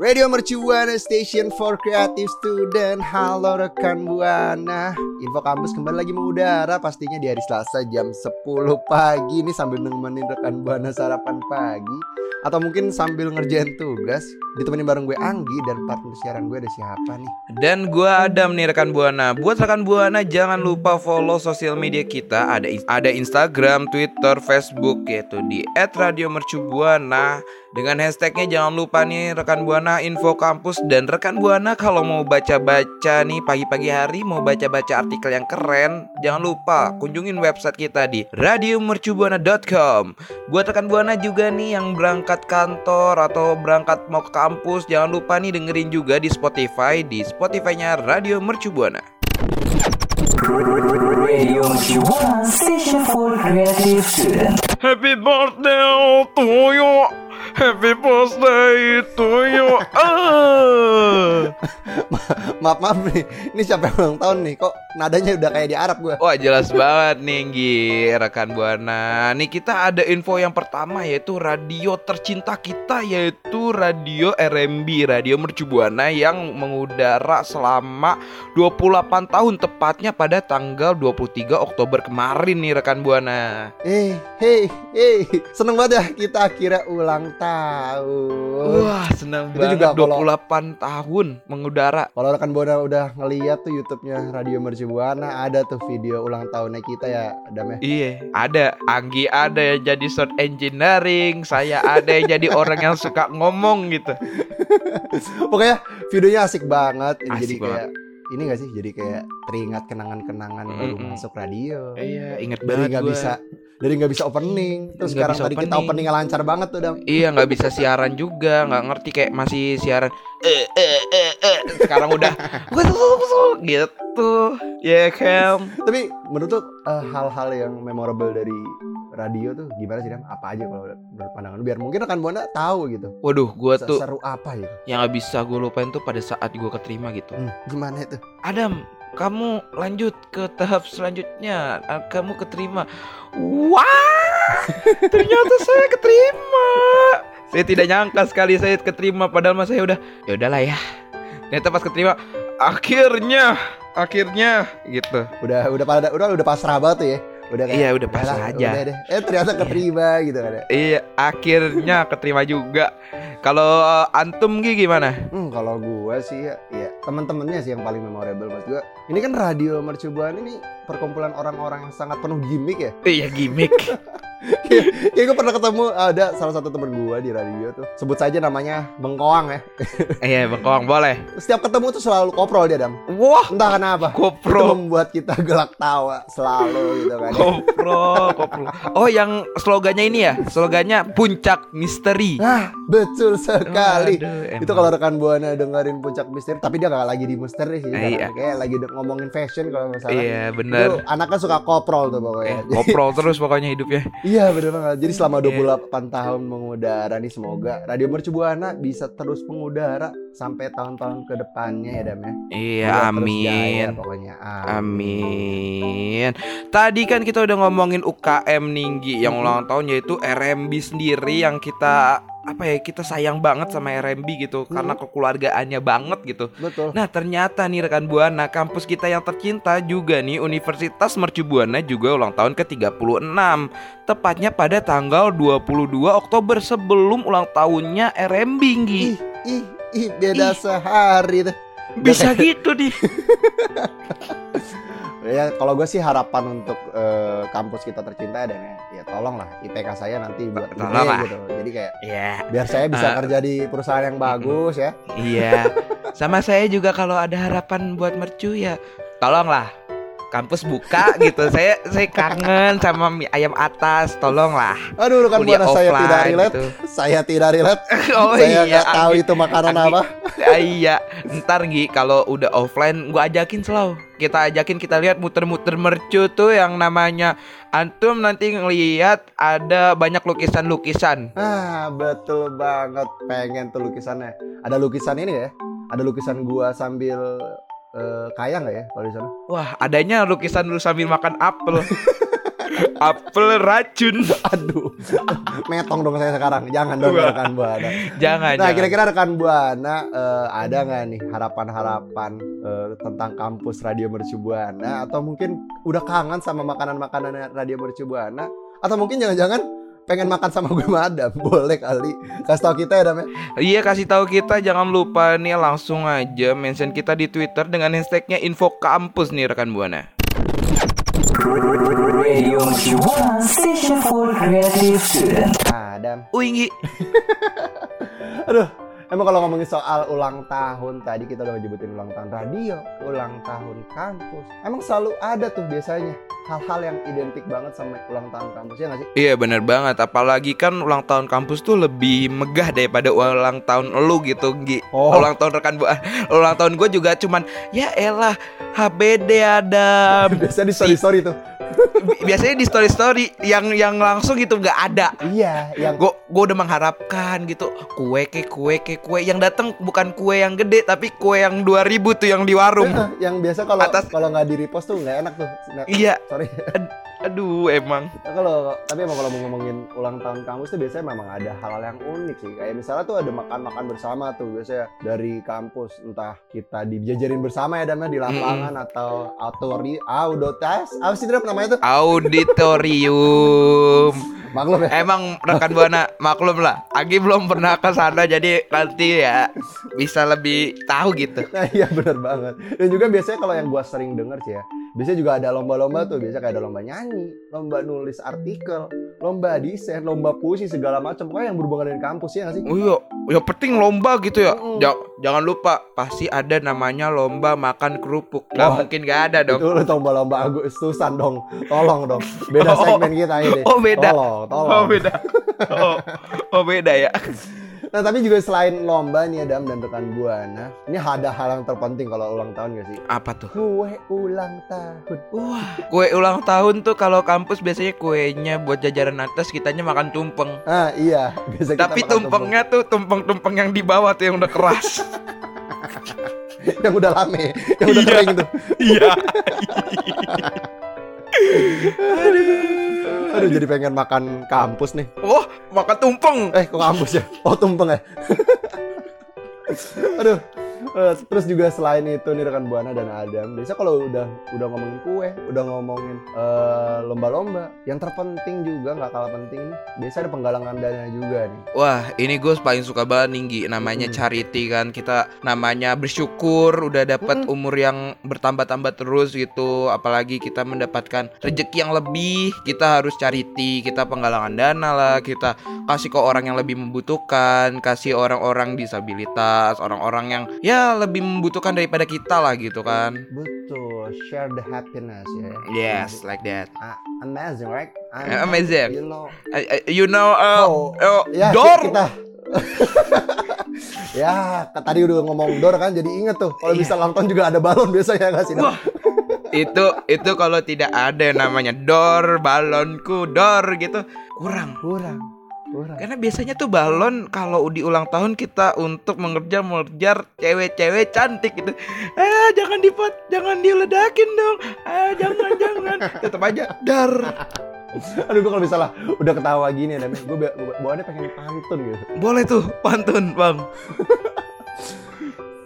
Radio Mercu Buana Station for Creative Student Halo rekan Buana Info kampus kembali lagi mengudara Pastinya di hari Selasa jam 10 pagi Ini sambil nemenin rekan Buana sarapan pagi Atau mungkin sambil ngerjain tugas Ditemenin bareng gue Anggi Dan partner siaran gue ada siapa nih Dan gua Adam nih rekan Buana. Buat rekan Buana jangan lupa follow sosial media kita. Ada ada Instagram, Twitter, Facebook yaitu di @radiomercubuana. Dengan hashtagnya jangan lupa nih rekan Buana info kampus dan rekan Buana kalau mau baca-baca nih pagi-pagi hari mau baca-baca artikel yang keren, jangan lupa kunjungin website kita di radiomercubuana.com. Buat rekan Buana juga nih yang berangkat kantor atau berangkat mau ke kampus, jangan lupa nih dengerin juga di Spotify di Spotify-nya Radio Mercu Buana. Radio Mercu Buana Station for Creative Student. Happy birthday to you. Happy birthday to you. Ah. Maaf maaf nih. Ini siapa yang ulang tahun nih. Kok nadanya udah kayak di Arab gue Wah jelas banget nih Nggi, rekan Buana. Nih kita ada info yang pertama yaitu radio tercinta kita yaitu radio RMB Radio Mercu Buana yang mengudara selama 28 tahun tepatnya pada tanggal 23 Oktober kemarin nih rekan Buana. Eh, hey, hey, seneng banget ya kita akhirnya ulang tahun. Wah senang Itu banget juga kalau- 28 tahun mengudara Kalau rekan Buana udah ngeliat tuh YouTube-nya Radio Mercu Buana ada tuh video ulang tahunnya kita ya, Adam ya. Iya, ada Anggi ada yang jadi sound engineering, saya ada yang jadi orang yang suka ngomong gitu. Pokoknya videonya asik banget. Asik jadi banget. kayak ini gak sih? Jadi kayak teringat kenangan-kenangan baru Mm-mm. masuk radio. Iya, inget Dari banget nggak gua. bisa dari nggak bisa opening. Terus Nggak sekarang tadi kita opening. openingnya lancar banget tuh, Dam. Iya, nggak bisa siaran juga, nggak ngerti kayak masih siaran. Eh, eh, eh, eh. Sekarang udah gitu. Ya kan. Tapi menurut tuh eh, hal-hal yang memorable dari radio tuh gimana sih, Dam? Apa aja kalau menurut pandangan lu? Biar mungkin rekan Buana tahu gitu. Waduh, gua tuh Seru apa gitu? yang nggak bisa gue lupain tuh pada saat gua keterima gitu. Hmm, gimana itu? Adam, kamu lanjut ke tahap selanjutnya. Kamu keterima. Wah, ternyata saya keterima. Saya tidak nyangka sekali saya keterima. Padahal mas saya udah, ya udahlah ya. Ternyata pas keterima, akhirnya, akhirnya gitu. Udah udah pada udah udah pasrah banget tuh ya. Udah Iya, udah "Udahlah, aja." udah deh. Eh ternyata keterima gitu kan ya. Iya, akhirnya keterima juga. Kalau uh, antum Gi, gimana? Hmm, kalau gua sih ya, ya teman-temannya sih yang paling memorable mas gua. Ini kan radio mercubuan ini perkumpulan orang-orang yang sangat penuh gimmick ya. Iya gimmick. Kayak gue pernah ketemu ada salah satu temen gua di radio tuh. Sebut saja namanya Bengkoang ya. Iya, bengkoang boleh. Setiap ketemu tuh selalu koprol dia dam. Wah, Entah kenapa. Itu kopro. membuat kita gelak tawa selalu gitu kan. Kopro, kopro. Oh, yang slogannya ini ya? Slogannya puncak misteri. Nah, betul sekali. Aduh, Itu kalau rekan buana dengerin puncak misteri, tapi dia gak lagi di misteri sih, Eh, iya. kayak lagi ngomongin fashion kalau nggak salah. Iya, Itu bener. anaknya suka koprol tuh Eh, pokoknya. kopro terus pokoknya hidupnya. Iya bener banget. Jadi selama Iya. 28 tahun mengudara nih semoga Radio Mercu Buana bisa terus mengudara sampai tahun-tahun ke depannya ya Dam ya. Iya, Semoga terus jaya amin. pokoknya. Amin. Tadi kan kita udah ngomongin UKM Ninggi yang ulang tahun yaitu RMB sendiri yang kita apa ya kita sayang banget sama RMB gitu karena kekeluargaannya banget gitu. Betul. Nah ternyata nih rekan Buana kampus kita yang tercinta juga nih Universitas Mercu Buana juga ulang tahun ke-36 Tepatnya pada tanggal 22 Oktober sebelum ulang tahunnya RMB Ih, ih, ih beda Ih. sehari tuh. Bisa gitu nih Ya kalau gue sih harapan untuk eh, kampus kita tercinta dan ya, tolonglah IPK saya nanti buat gede gitu. Jadi kayak Iya biar saya bisa Eh. kerja di perusahaan yang bagus ya. Iya Sama saya juga kalau ada harapan buat mercu ya Tolonglah kampus buka gitu. Saya saya kangen sama mie ayam atas. Tolonglah. Aduh, Kuliah buana saya offline tidak relate. gitu. Saya tidak relate. Oh saya iya, nggak tahu itu makanan Anggi. apa. Ah, iya, ntar Gi kalau udah offline gua ajakin selalu. Kita ajakin kita lihat muter-muter mercu tuh yang namanya antum nanti ngelihat ada banyak lukisan-lukisan. Ah, betul banget. Pengen tuh lukisannya. Ada lukisan ini ya. Ada lukisan gua sambil eh, kaya nggak ya kalau di sana? Wah, adanya lukisan lu sambil makan apel. apel racun. Aduh, metong dong saya sekarang. Jangan dong Wah. rekan buana. Jangan. Nah, kira-kira rekan buana eh, ada nggak nih harapan-harapan eh, tentang kampus Radio Mercu Buana atau mungkin udah kangen sama makanan-makanan Radio Mercu Buana atau mungkin jangan-jangan pengen makan sama gue madam boleh kali kasih tau kita ya dam ya Iya kasih tahu kita jangan lupa nih langsung aja mention kita di Twitter dengan hashtagnya info kampus nih rekan buana. Radio Mercubuana Station for Creative Student. Adam Uinggi. aduh emang kalau ngomongin soal ulang tahun tadi kita udah nyebutin ulang tahun radio ulang tahun kampus. Emang selalu ada tuh biasanya hal-hal yang identik banget sama ulang tahun kampus ya nggak sih? Iya bener banget. Apalagi kan ulang tahun kampus tuh lebih megah daripada ulang tahun lu gitu Gi. Oh. Ulang tahun rekan bu Ulang tahun gue juga cuman Ya elah HBD ada biasanya di story story tuh Biasanya di story-story Yang yang langsung gitu nggak ada. Iya yang Gue gue udah mengharapkan gitu Kue ke kue ke kue. Yang datang bukan kue yang gede Tapi kue yang 2000 tuh yang di warung. Yang biasa kalau Atas- kalau nggak di repost tuh nggak enak tuh. Nah, Iya. Sorry Aduh emang. Nah, kalau tapi emang kalau mau ngomongin ulang tahun kampus tuh biasanya memang ada hal-hal yang unik sih. Kayak misalnya tuh ada makan-makan bersama tuh biasanya dari kampus. Entah kita dijajarin bersama ya damnya di lapangan atau autori audotas apa sih namanya tuh? Auditorium maklum ya Emang rekan buana maklum lah. Agi belum pernah ke sana jadi nanti ya bisa lebih tahu gitu. Nah iya benar banget. Dan juga biasanya kalau yang gua sering denger sih ya, biasanya juga ada lomba-lomba tuh. Biasanya kayak ada lomba nyanyi, lomba nulis artikel, lomba desain, lomba puisi segala macam. Pokoknya yang berhubungan dengan kampus ya nggak sih? Oh iya, ya penting lomba gitu ya. Mm-mm. Ja- jangan lupa pasti ada namanya lomba makan kerupuk. Gak Wah, mungkin gak ada dong. Itu lu lomba-lomba Agustusan dong. Tolong dong. Beda Oh. segmen kita ini. Oh, beda. Tolong, tolong. Oh beda. Oh, oh beda ya. Nah tapi juga selain lomba nih Adam dan rekan Buana, ini ada hal yang terpenting kalau ulang tahun gak sih? Apa tuh? Kue ulang tahun. Wah, kue ulang tahun tuh kalau kampus biasanya kuenya buat jajaran atas kitanya makan tumpeng. Ah iya, biasa kita Tapi tumpengnya tuh tumpeng-tumpeng yang di bawah tuh yang udah keras. tumpeng. yang udah lame, yang udah Iya. kering tuh. Iya. Aduh jadi pengen makan kampus nih. Oh, makan tumpeng. Eh kok kampus ya? Oh tumpeng ya? Aduh. Eh, terus juga selain itu nih rekan buana dan Adam, biasa kalau udah udah ngomongin kue, udah ngomongin eh, lomba-lomba, yang terpenting juga nggak kalah penting nih, biasa ada penggalangan dana juga nih. Wah, ini gue paling suka banget tinggi namanya Mm. charity kan. Kita namanya bersyukur udah dapat Mm-mm. umur yang bertambah-tambah terus gitu. Apalagi kita mendapatkan rezeki yang lebih, kita harus charity, kita penggalangan dana lah, kita kasih ke orang yang lebih membutuhkan, kasih orang-orang disabilitas, orang-orang yang ya lebih membutuhkan daripada kita lah gitu kan. Betul, share the happiness ya. Yes, like that. Ah, amazing, right? Eh, amazing. You know. Uh, uh, you know, uh, Oh, uh, Ya, door. kita. ya, tadi udah ngomong door kan, jadi inget tuh. Kalau Iya. bisa ulang tahun juga ada balon biasanya nggak sih? Wah. itu itu kalau tidak ada yang namanya dor balonku dor gitu kurang Kurang, kurang. karena biasanya tuh balon kalau di ulang tahun kita untuk mengerja mengejar cewek-cewek cantik gitu. Eh jangan dipot jangan diledakin dong. Eh jangan jangan. Tetap aja dar. Aduh, gue kalau misalnya udah ketawa gini, Dam, gue bawaannya pengen pantun gitu. boleh tuh pantun bang.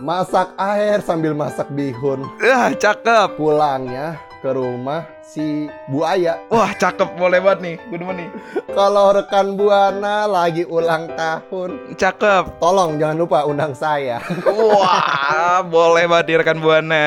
Masak air sambil masak bihun. ah cakep. Pulangnya ke rumah si buaya. wah cakep boleh banget nih gue demen nih Kalau rekan Buana lagi ulang tahun, cakep tolong jangan lupa undang saya. wah boleh banget nih rekan buana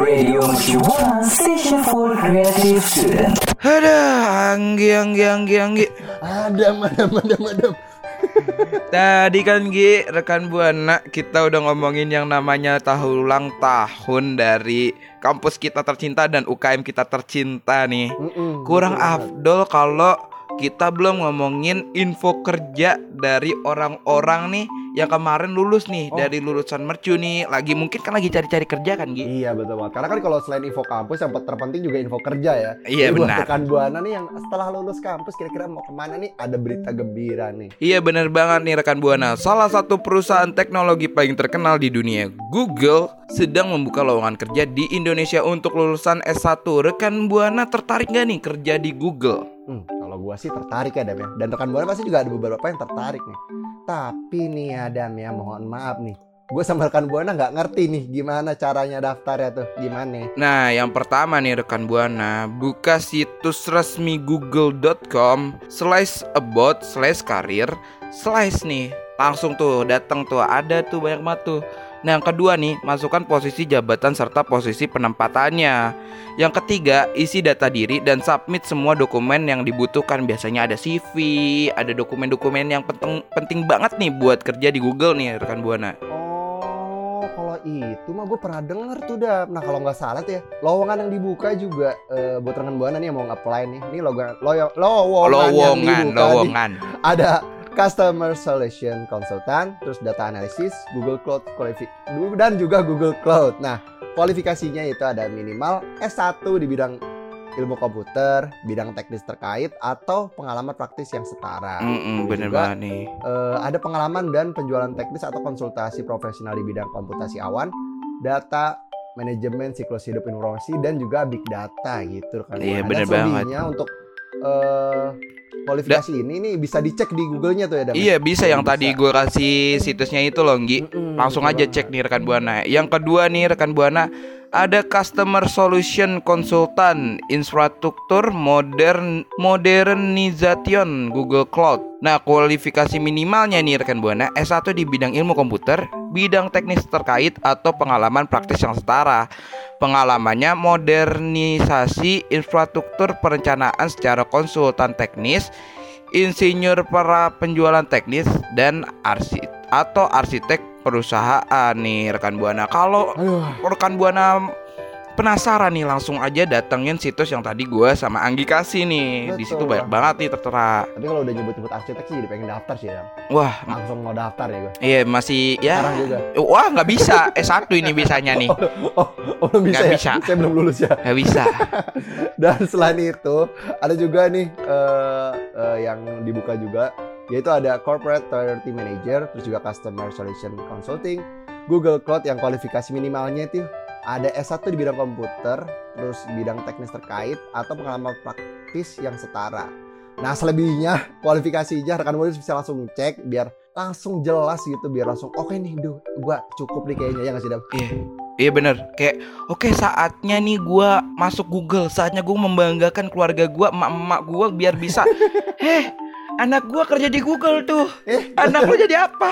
Radio Mercubuana Station for Creative Student. Ada, anggi, anggi, anggi, anggi. Adam, Adam, Adam, Adam. Tadi kan Gi, rekan Buana kita udah ngomongin yang namanya tahun ulang tahun dari kampus kita tercinta dan UKM kita tercinta nih. Mm-mm, Kurang afdol kalau kita belum ngomongin info kerja dari orang-orang nih yang kemarin lulus nih Oh. dari lulusan mercu nih. Lagi mungkin kan lagi cari-cari kerja kan Gi? Iya betul banget. Karena kan kalau selain info kampus yang terpenting juga info kerja ya. Iya, Jadi benar. rekan buana nih yang setelah lulus kampus kira-kira mau ke mana nih? Ada berita gembira nih. Iya bener banget nih rekan Buana Salah satu perusahaan teknologi paling terkenal di dunia Google sedang membuka lowongan kerja di Indonesia untuk lulusan S1 Rekan Buana tertarik gak nih kerja di Google? Hmm, kalau gua sih tertarik ya Dam ya. Dan rekan buana pasti juga ada beberapa yang tertarik nih. Tapi nih ya Dam ya, mohon maaf nih. Gue sama rekan buana nggak ngerti nih gimana caranya daftar ya tuh. Gimana? Nah yang pertama nih rekan Buana Buka situs resmi google.com Slash about slash karir Slash nih Langsung tuh datang tuh ada tuh banyak banget tuh Nah yang kedua nih masukkan posisi jabatan serta posisi penempatannya Yang ketiga isi data diri dan submit semua dokumen yang dibutuhkan Biasanya ada CV Ada dokumen-dokumen yang penting, penting banget nih buat kerja di Google nih rekan Buana Oh, kalau itu mah gue pernah denger tuh dah. Nah kalau nggak salah tuh ya, lowongan yang dibuka juga eh, buat rekan buana nih yang mau nge-apply nih. Ini lowongan, lowongan, yang Lowongan, dibuka nih. lowongan Ada Customer Solution Consultant, terus Data Analysis, Google Cloud dan juga Google Cloud. Nah, kualifikasinya itu ada minimal S1 di bidang ilmu komputer, bidang teknis terkait, atau pengalaman praktis yang setara. Mm-mm, Kemudian Bener juga, banget nih eh, ada pengalaman dan penjualan teknis atau konsultasi profesional di bidang komputasi awan, data, manajemen siklus hidup informasi dan juga big data gitu kan. Iya, Dan bener banget. untuk eh, kualifikasi ini nih bisa dicek di Google-nya tuh ya. Dam? Iya bisa yang Bisa. tadi gue kasih situsnya itu loh Nggi Mm-mm, Langsung betul aja banget. cek nih rekan Buana Yang kedua nih rekan Buana Ada Customer Solution Consultant Infrastruktur Modern Modernization Google Cloud. Nah kualifikasi minimalnya nih rekan Buana. S1 di bidang ilmu komputer Bidang teknis terkait atau pengalaman praktis yang setara. Pengalamannya modernisasi infrastruktur perencanaan secara konsultan teknis insinyur para penjualan teknis dan arsit atau arsitek perusahaan nih rekan buana. Kalau rekan buana penasaran nih langsung aja datengin situs yang tadi gua sama Anggi kasih nih. Di situ banyak banget nih tertera. tapi kalau udah nyebut-nyebut arsitek sih jadi pengen daftar sih ya. Wah, Langsung mau daftar ya gue. iya masih Sekarang ya. juga. Wah nggak bisa S1 ini bisanya nih. Oh, oh belum bisa Nggak ya? bisa. Saya belum lulus ya. Nggak bisa. Dan selain itu ada juga nih eh, eh, yang dibuka juga yaitu ada Corporate Priority Manager, terus juga Customer Solution Consulting, Google Cloud yang kualifikasi minimalnya itu ada S1 di bidang komputer, terus bidang teknis terkait atau pengalaman praktis yang setara. Nah selebihnya kualifikasinya rekan buana bisa langsung cek biar langsung jelas gitu biar langsung oke nih duh gua cukup nih kayaknya ya nggak sih Dam? Iya. Iya bener Kayak oke saatnya nih gua masuk Google Saatnya gua membanggakan keluarga gua Emak-emak gua biar bisa Heh anak gua kerja di Google tuh Eh, Anak lu jadi apa?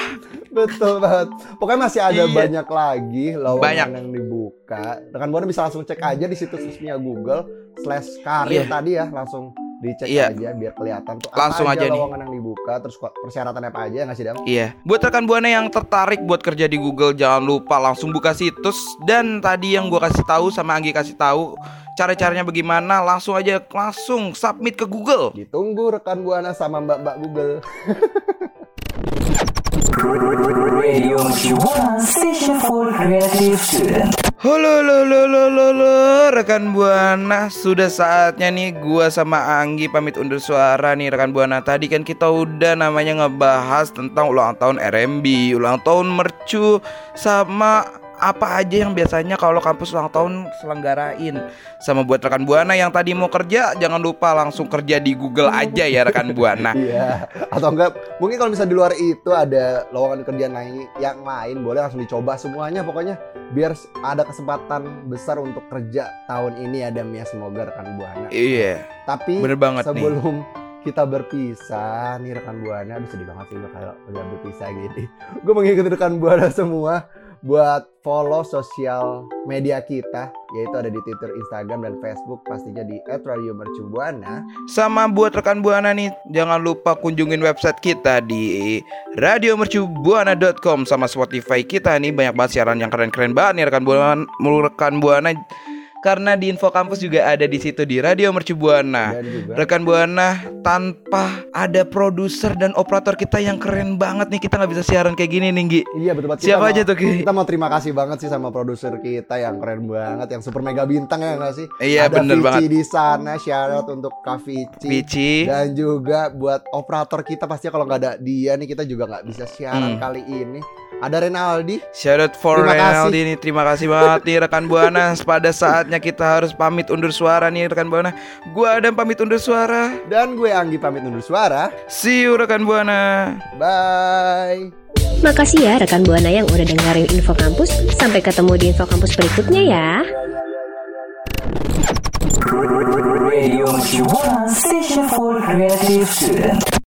Betul banget. Pokoknya masih ada Iya. banyak lagi lowongan Banyak. yang dibuka. Rekan Buana bisa langsung cek aja di situs resminya Google slash karir Iya. tadi ya langsung dicek Iya. aja biar kelihatan tuh Langsung apa aja aja nih. lowongan yang dibuka terus persyaratan apa aja nggak sih Dam? Iya Buat rekan Buana yang tertarik buat kerja di Google Jangan lupa langsung buka situs Dan tadi yang gua kasih tahu sama Anggi kasih tahu Cara-caranya bagaimana Langsung aja langsung submit ke Google Ditunggu rekan Buana sama Mbak-mbak Google. Radio halo, halo, halo, halo, halo, rekan buana. Sudah saatnya nih gua sama Anggi pamit undur suara nih rekan buana. Tadi kan kita udah namanya ngebahas tentang ulang tahun RMB, ulang tahun mercu, sama apa aja yang biasanya kalau kampus ulang tahun selenggarain. Sama buat rekan buana yang tadi mau kerja, jangan lupa langsung kerja di Google aja ya rekan buana. Iya. Atau enggak mungkin kalau misalnya di luar itu ada lowongan kerjaan lain yang lain boleh langsung dicoba semuanya pokoknya biar ada kesempatan besar untuk kerja tahun ini ya Dam ya semoga rekan Buana. Iya, Tapi bener banget nih. sebelum kita berpisah nih rekan buana aduh sedih banget sih kalau udah berpisah gini gue mengikuti rekan buana semua buat follow sosial media kita yaitu ada di Twitter, Instagram dan Facebook pastinya di @radiomercubuana. Sama buat rekan Buana nih, jangan lupa kunjungin website kita di radiomercubuana.com sama Spotify kita nih banyak banget siaran yang keren-keren banget nih rekan Buana, rekan Buana karena di Info Kampus juga ada di situ di Radio Mercu Buana. Rekan Buana tanpa ada produser dan operator kita yang keren banget nih kita nggak bisa siaran kayak gini nih Gi. Iya betul banget. Siapa Kita aja mau- tuh, Ki? Kita mau terima kasih banget sih sama produser kita yang keren banget, yang super mega bintang ya nggak sih? Iya, Ada bener Vici banget. di sana, syarat untuk Kak Vici. Dan juga buat operator kita pasti kalau nggak ada dia nih kita juga nggak bisa siaran Hmm. kali ini. Ada Renaldi. Shout out for Terima Renaldi nih Terima kasih banget nih rekan Buana Pada saatnya kita harus pamit undur suara nih rekan Buana Gua Adam pamit undur suara Dan gue Anggi pamit undur suara. See you rekan Buana Bye. Makasih ya rekan Buana yang udah dengerin Info Kampus. Sampai ketemu di Info Kampus berikutnya ya. Radio Station for Creative Student.